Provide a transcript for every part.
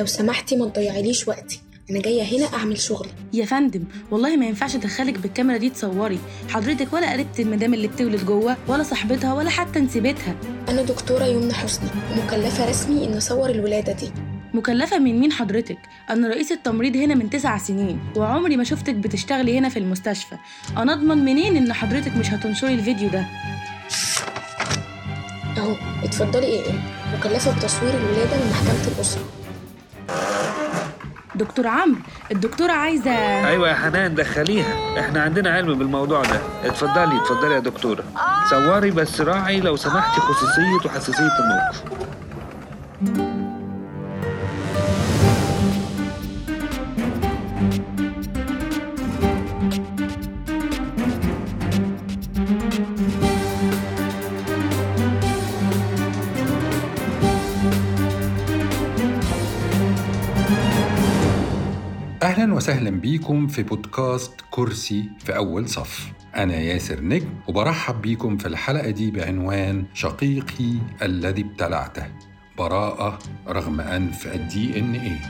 لو سمحتي ما تضيعيليش وقتي. أنا جاية هنا أعمل شغلي. يا فندم والله ما ينفعش أدخلك بالكاميرا دي تصوري. حضرتك ولا قريبة المدام اللي بتولد جوه ولا صاحبتها ولا حتى نسيبتها أنا دكتورة يمنى حسني ومكلفه رسمي إن أصور الولادة دي. مكلفة من مين حضرتك؟ أنا رئيس التمريض هنا من تسع سنين وعمري ما شفتك بتشتغلي هنا في المستشفى. أنا أضمن منين إن حضرتك مش هتنشري الفيديو ده؟ أهو اتفضلي إيه إيه؟ مكلفة بتصوير الولادة من محكمه الأسرة. دكتور عمرو. الدكتورة عايزة أيوه يا حنان دخليها. إحنا عندنا علم بالموضوع ده. اتفضلي اتفضلي يا دكتوره صوري بس راعي لو سمحتي خصوصية وحساسية الموقف وسهلا بيكم في بودكاست كرسي في أول صف. أنا ياسر نجم وبرحب بيكم في الحلقة دي بعنوان شقيقي الذي ابتلعته براءة رغم أنف الدي إن إيه.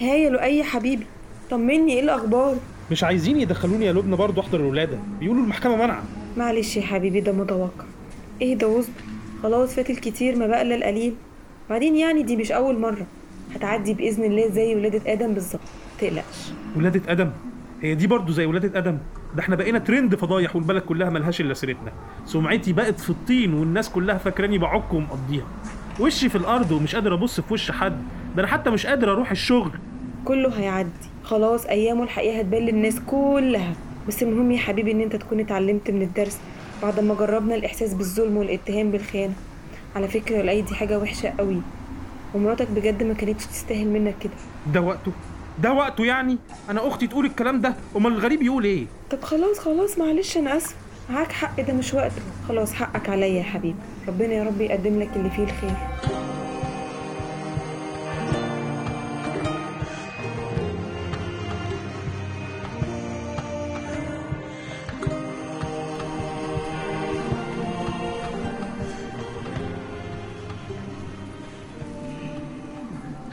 هاي يا لؤي يا حبيبي. طمني إيه الأخبار؟ مش عايزين يدخلوني يا لبنى برضه أحضر الولادة. بيقولوا المحكمة منع معلش يا حبيبي ده متوقع. اهدى واصبر خلاص فات الكتير ما بقى إلا القليل. بعدين يعني دي مش أول مرة. هتعدي بإذن الله زي ولادة آدم بالظبط. متقلقش ولادة آدم؟ هي دي برضه زي ولادة آدم؟ ده إحنا بقينا ترند فضايح والبلد كلها ملهاش إلا سيرتنا. سمعتي بقت في الطين والناس كلها فاكراني بعك ومقضيها وشي في الأرض ومش قادر أبص في وش حد. ده أنا حتى مش قادر أروح الشغل. كله هيعدي. خلاص أيامه الحقيقة هتبان للناس كلها. بس المهم يا حبيبي إن أنت تكون اتعلمت من الدرس. بعد ما جربنا الإحساس بالظلم والاتهام بالخيانة. على فكرة يا لؤي دي حاجة وحشة قوي. ومراتك بجد ما كانتش تستاهل منك كده. ده وقته. ده وقته يعني؟ أنا أختي تقول الكلام ده أمال الغريب يقول إيه؟ طب خلاص خلاص معلش أنا آسف. معاك حق ده مش وقته. خلاص حقك عليا يا حبيبي. ربنا يا رب يقدم لك اللي فيه الخير.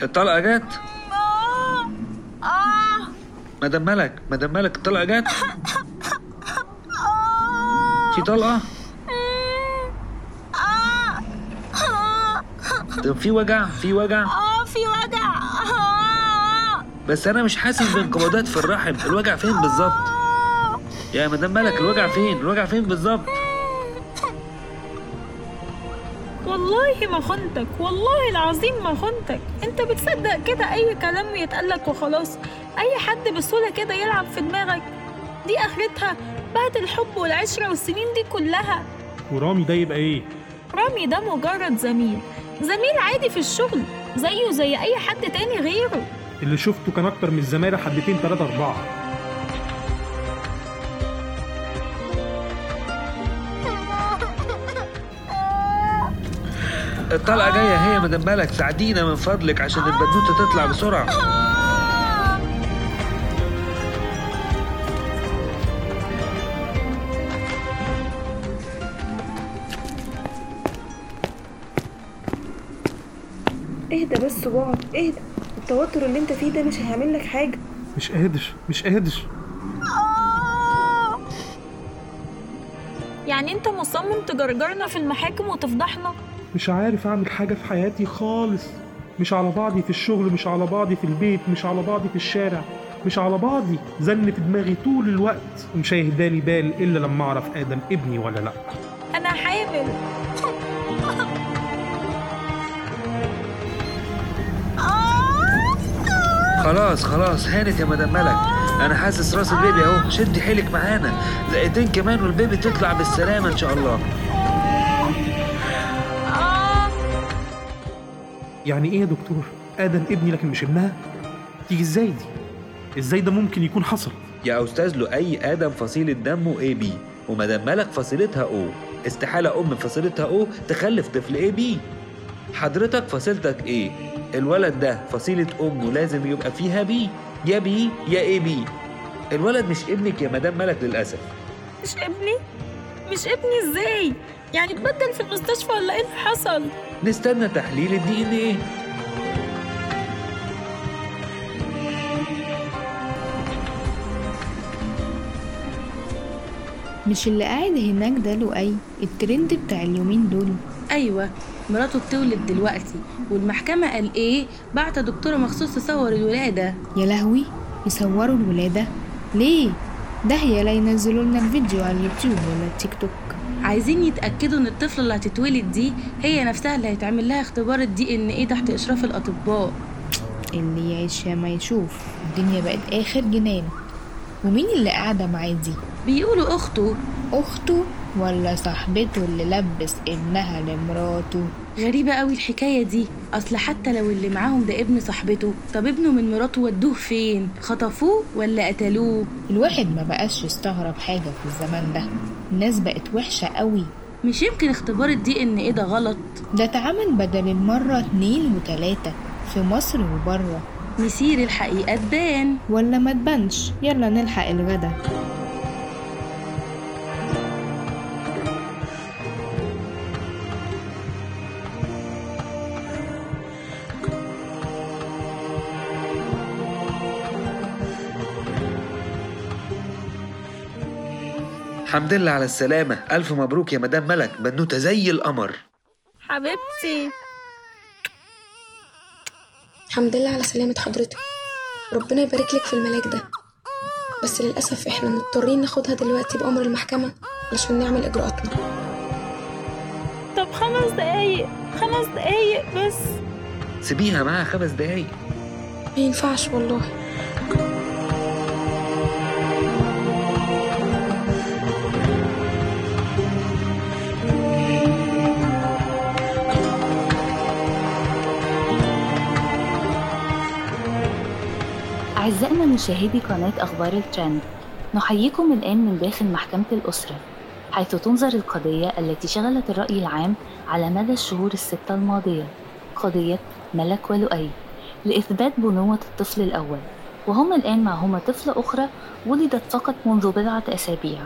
الطلقة جت؟ مدام ملك مدام ملك الطلقة جت؟ في طلقة؟ طب في وجع؟ في وجع؟ آه في وجع. آه. بس أنا مش حاسس بانقباضات في الرحم الوجع فين بالظبط؟ يا مدام ملك الوجع فين؟ الوجع فين بالظبط؟ والله ما خنتك والله العظيم ما خنتك. انت بتصدق كده أي كلام يتقالك وخلاص؟ أي حد بسهولة كده يلعب في دماغك؟ دي آخرتها بعد الحب والعشرة والسنين دي كلها. ورامي ده يبقى إيه؟ رامي ده مجرد زميل. زميل عادي في الشغل زيه زي أي حد تاني غيره. اللي شفته كان أكتر من الزمالة حبتين تلاتة أربعة. الطلقة جاية هي مدام ملك ساعدينا من فضلك عشان البنوته تطلع بسرعة. اهدى بس واقعد اهدى. التوتر اللي انت فيه ده مش هيعمل لك حاجة. مش قادر مش قادر. يعني انت مصمم تجرجرنا في المحاكم وتفضحنا؟ مش عارف أعمل حاجة في حياتي خالص. مش على بعضي في الشغل مش على بعضي في البيت مش على بعضي في الشارع مش على بعضي. زن في دماغي طول الوقت. ومش هيهدالي بال إلا لما أعرف آدم ابني ولا لأ. أنا حامل. خلاص خلاص. هانت يا مدام ملك. أنا حاسس رأس البيبي أهو. شدي حيلك معانا. دقيقتين كمان والبيبي تطلع بالسلامة إن شاء الله. يعني إيه يا دكتور؟ آدم ابني لكن مش ابنها؟ تيجي إزاي دي؟ إزاي ده ممكن يكون حصل؟ يا أستاذ له اي آدم فصيلة دمه AB؟ ومدام ملك فصيلتها O استحالة أم فصيلتها O تخلف طفل AB؟ حضرتك فصيلتك إيه؟ الولد ده فصيلة امه لازم يبقى فيها B يا B يا AB. الولد مش ابنك يا مدام ملك للأسف. مش ابني؟ مش ابني إزاي؟ يعني اتبدل في المستشفى ولا إيه اللي حصل؟ نستنى تحليل ال DNA مش اللي قاعد هناك ده لؤي؟ الترند بتاع اليومين دول. أيوه مراته بتولد دلوقتي والمحكمة قال إيه؟ بعت دكتورة مخصوص تصور الولادة. يا لهوي يصوروا الولادة؟ ليه؟ ده هي لا ينزلوا لنا الفيديو على اليوتيوب ولا التيك توك. عايزين يتأكدوا إن الطفلة اللي هتتولد دي هي نفسها اللي هيتعمل لها اختبار الدي ان إيه تحت إشراف الأطباء. اللي يعيش يا ما يشوف. الدنيا بقت آخر جنان. ومين اللي قاعدة معاه دي؟ بيقولوا أخته. أخته ولا صاحبته اللي لبس ابنها لمراته؟ غريبة قوي الحكاية دي. أصل حتى لو اللي معاهم ده ابن صاحبته طب ابنه من مراته ودوه فين؟ خطفوه ولا قتلوه؟ الواحد ما بقاش يستغرب حاجة في الزمان ده. الناس بقت وحشة قوي. مش يمكن اختبار الدي إن إيه ده غلط؟ ده اتعمل بدل المرة اتنين وتلاتة في مصر وبره. مسير الحقيقة تبان. ولا ما تبانش؟ يلا نلحق الغدا. الحمد لله على السلامة. ألف مبروك يا مدام ملك. بنوتة زي القمر. حبيبتي. الحمد لله على سلامة حضرتك. ربنا يبارك لك في الملاك ده. بس للأسف إحنا مضطرين ناخدها دلوقتي بأمر المحكمة علشان نعمل إجراءاتنا. طب خمس دقايق. خمس دقايق بس. سيبيها معاها خمس دقايق. ما ينفعش والله. أعزائنا مشاهدي قناة أخبار الترند نحييكم الآن من داخل محكمة الأسرة حيث تنظر القضية التي شغلت الرأي العام على مدى الشهور الستة الماضية قضية ملك ولؤي لإثبات بنوة الطفل الأول وهما الآن معهما طفلة أخرى ولدت فقط منذ بضعة أسابيع.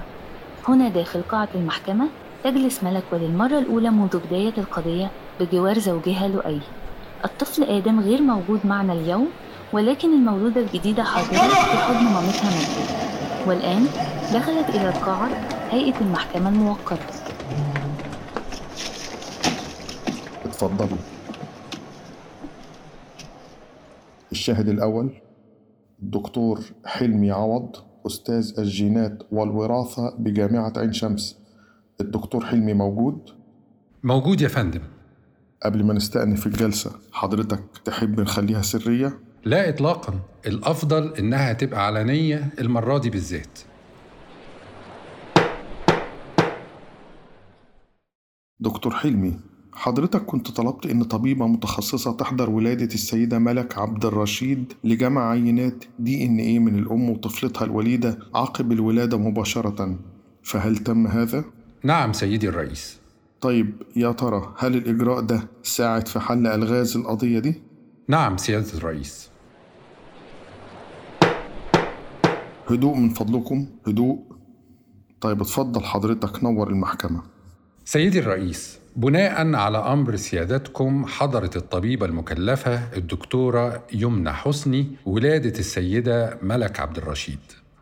هنا داخل قاعة المحكمة تجلس ملك وللمرة الأولى منذ بداية القضية بجوار زوجها لؤي. الطفل آدم غير موجود معنا اليوم ولكن المولودة الجديدة حاضرة في حضن مامتها مجد والآن دخلت إلى القاعة هيئة المحكمة الموقرة اتفضلوا الشاهد الأول الدكتور حلمي عوض أستاذ الجينات والوراثة بجامعة عين شمس. الدكتور حلمي موجود؟ موجود يا فندم. قبل ما نستأنف الجلسة حضرتك تحب نخليها سرية؟ لا إطلاقا الأفضل إنها تبقى علنية المرة دي بالذات دكتور حلمي حضرتك كنت طلبت إن طبيبة متخصصة تحضر ولادة السيدة ملك عبد الرشيد لجمع عينات دي إن إيه من الأم وطفلتها الوليدة عقب الولادة مباشرة فهل تم هذا؟ نعم سيدي الرئيس طيب يا ترى هل الإجراء ده ساعد في حل ألغاز القضية دي؟ نعم سيادة الرئيس. هدوء من فضلكم هدوء. طيب اتفضل حضرتك نور المحكمة. سيدي الرئيس بناء على أمر سيادتكم حضرت الطبيبة المكلفة الدكتورة يمنى حسني ولادة السيدة ملك عبد الرشيد.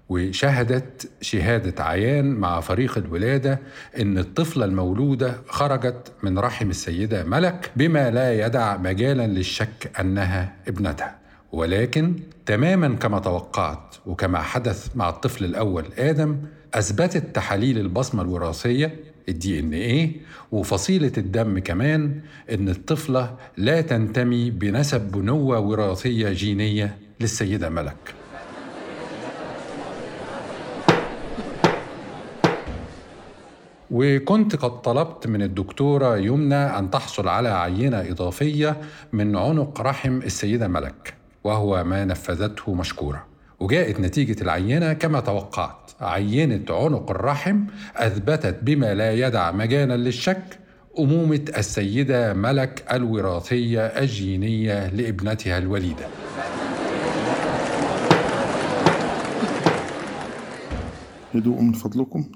وشهدت شهادة عيان مع فريق الولادة إن الطفلة المولودة خرجت من رحم السيدة ملك بما لا يدع مجالا للشك أنها ابنتها. ولكن تماما كما توقعت وكما حدث مع الطفل الأول آدم أثبتت تحاليل البصمة الوراثية الدي إن إيه وفصيلة الدم كمان إن الطفلة لا تنتمي بنسب بنوة وراثية جينية للسيدة ملك. وكنت قد طلبت من الدكتورة يمنى أن تحصل على عينة إضافية من عنق رحم السيدة ملك وهو ما نفذته مشكورة. وجاءت نتيجة العينة كما توقعت. عينة عنق الرحم أثبتت بما لا يدع مجالا للشك أمومة السيدة ملك الوراثية الجينية لابنتها الوليدة. هدوء من فضلكم.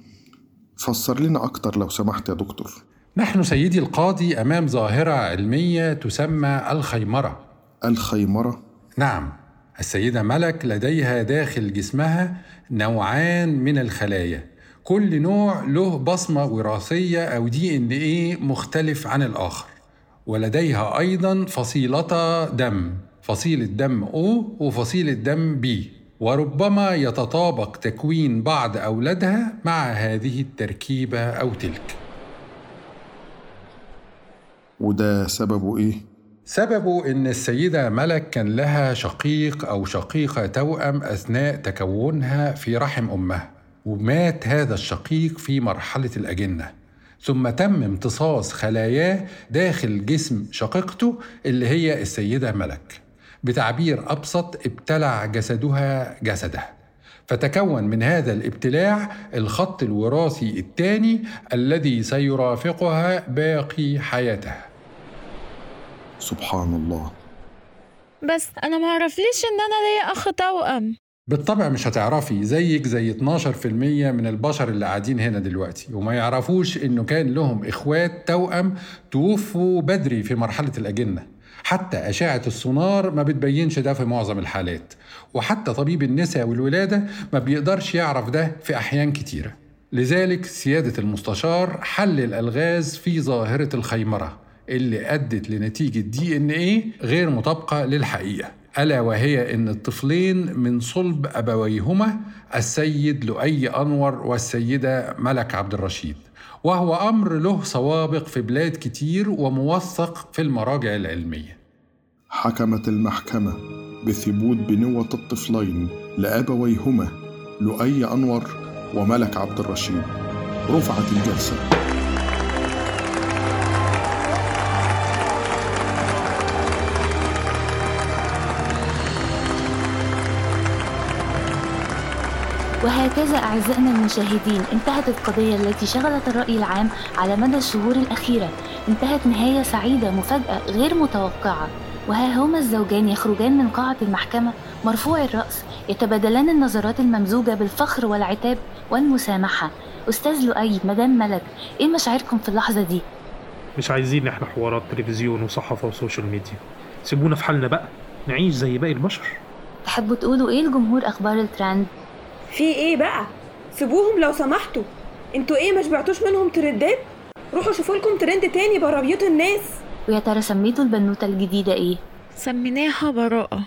فسر لنا أكتر لو سمحت يا دكتور. نحن سيدي القاضي أمام ظاهرة علمية تسمى الخيمرة. الخيمرة؟ نعم السيدة ملك لديها داخل جسمها نوعان من الخلايا. كل نوع له بصمة وراثية أو دي إن إيه مختلف عن الآخر. ولديها أيضا فصيلة دم فصيلة دم O وفصيلة دم B وربما يتطابق تكوين بعض أولادها مع هذه التركيبة أو تلك. وده سببه إيه؟ سببه إن السيدة ملك كان لها شقيق أو شقيقة توأم أثناء تكونها في رحم أمها ومات هذا الشقيق في مرحلة الأجنة. ثم تم امتصاص خلاياه داخل جسم شقيقته اللي هي السيدة ملك. بتعبير أبسط ابتلع جسدها جسده. فتكون من هذا الابتلاع الخط الوراثي الثاني الذي سيرافقها باقي حياتها سبحان الله. بس أنا ما عرفليش إن أنا ليا أخ توأم. بالطبع مش هتعرفي زيك زي 12% من البشر اللي قاعدين هنا دلوقتي. وما يعرفوش إنه كان لهم إخوات توأم توفوا بدري في مرحلة الأجنة. حتى أشعة السونار ما بتبينش ده في معظم الحالات. وحتى طبيب النساء والولادة ما بيقدرش يعرف ده في أحيان كتيرة. لذلك سيادة المستشار حل الألغاز في ظاهرة الخيمرة اللي أدت لنتيجة دي إن إيه غير مطابقة للحقيقة. ألا وهي إن الطفلين من صلب أبويهما السيد لؤي أنور والسيدة ملك عبد الرشيد. وهو أمر له سوابق في بلاد كتير وموثق في المراجع العلمية. حكمت المحكمة بثبوت بنوة الطفلين لأبويهما لؤي أنور وملك عبد الرشيد. رفعت الجلسة. وهكذا أعزائنا المشاهدين انتهت القضية التي شغلت الرأي العام على مدى الشهور الأخيرة. انتهت نهاية سعيدة مفاجأة غير متوقعة. وها هما الزوجان يخرجان من قاعة المحكمة مرفوع الرأس يتبادلان النظرات الممزوجة بالفخر والعتاب والمسامحة. أستاذ لؤي مدام ملك إيه مشاعركم في اللحظة دي؟ مش عايزين إحنا حوارات تلفزيون وصحافة وسوشيال ميديا. سيبونا في حالنا بقى نعيش زي باقي البشر. تحبوا تقولوا إيه لجمهور أخبار الترند؟ في إيه بقى؟ سيبوهم لو سمحتوا. أنتوا إيه ما شبعتوش منهم ترندات؟ روحوا شوفوا لكم ترند تاني بره بيوت الناس. ويا ترى سميتوا البنوتة الجديدة إيه؟ سميناها براءة.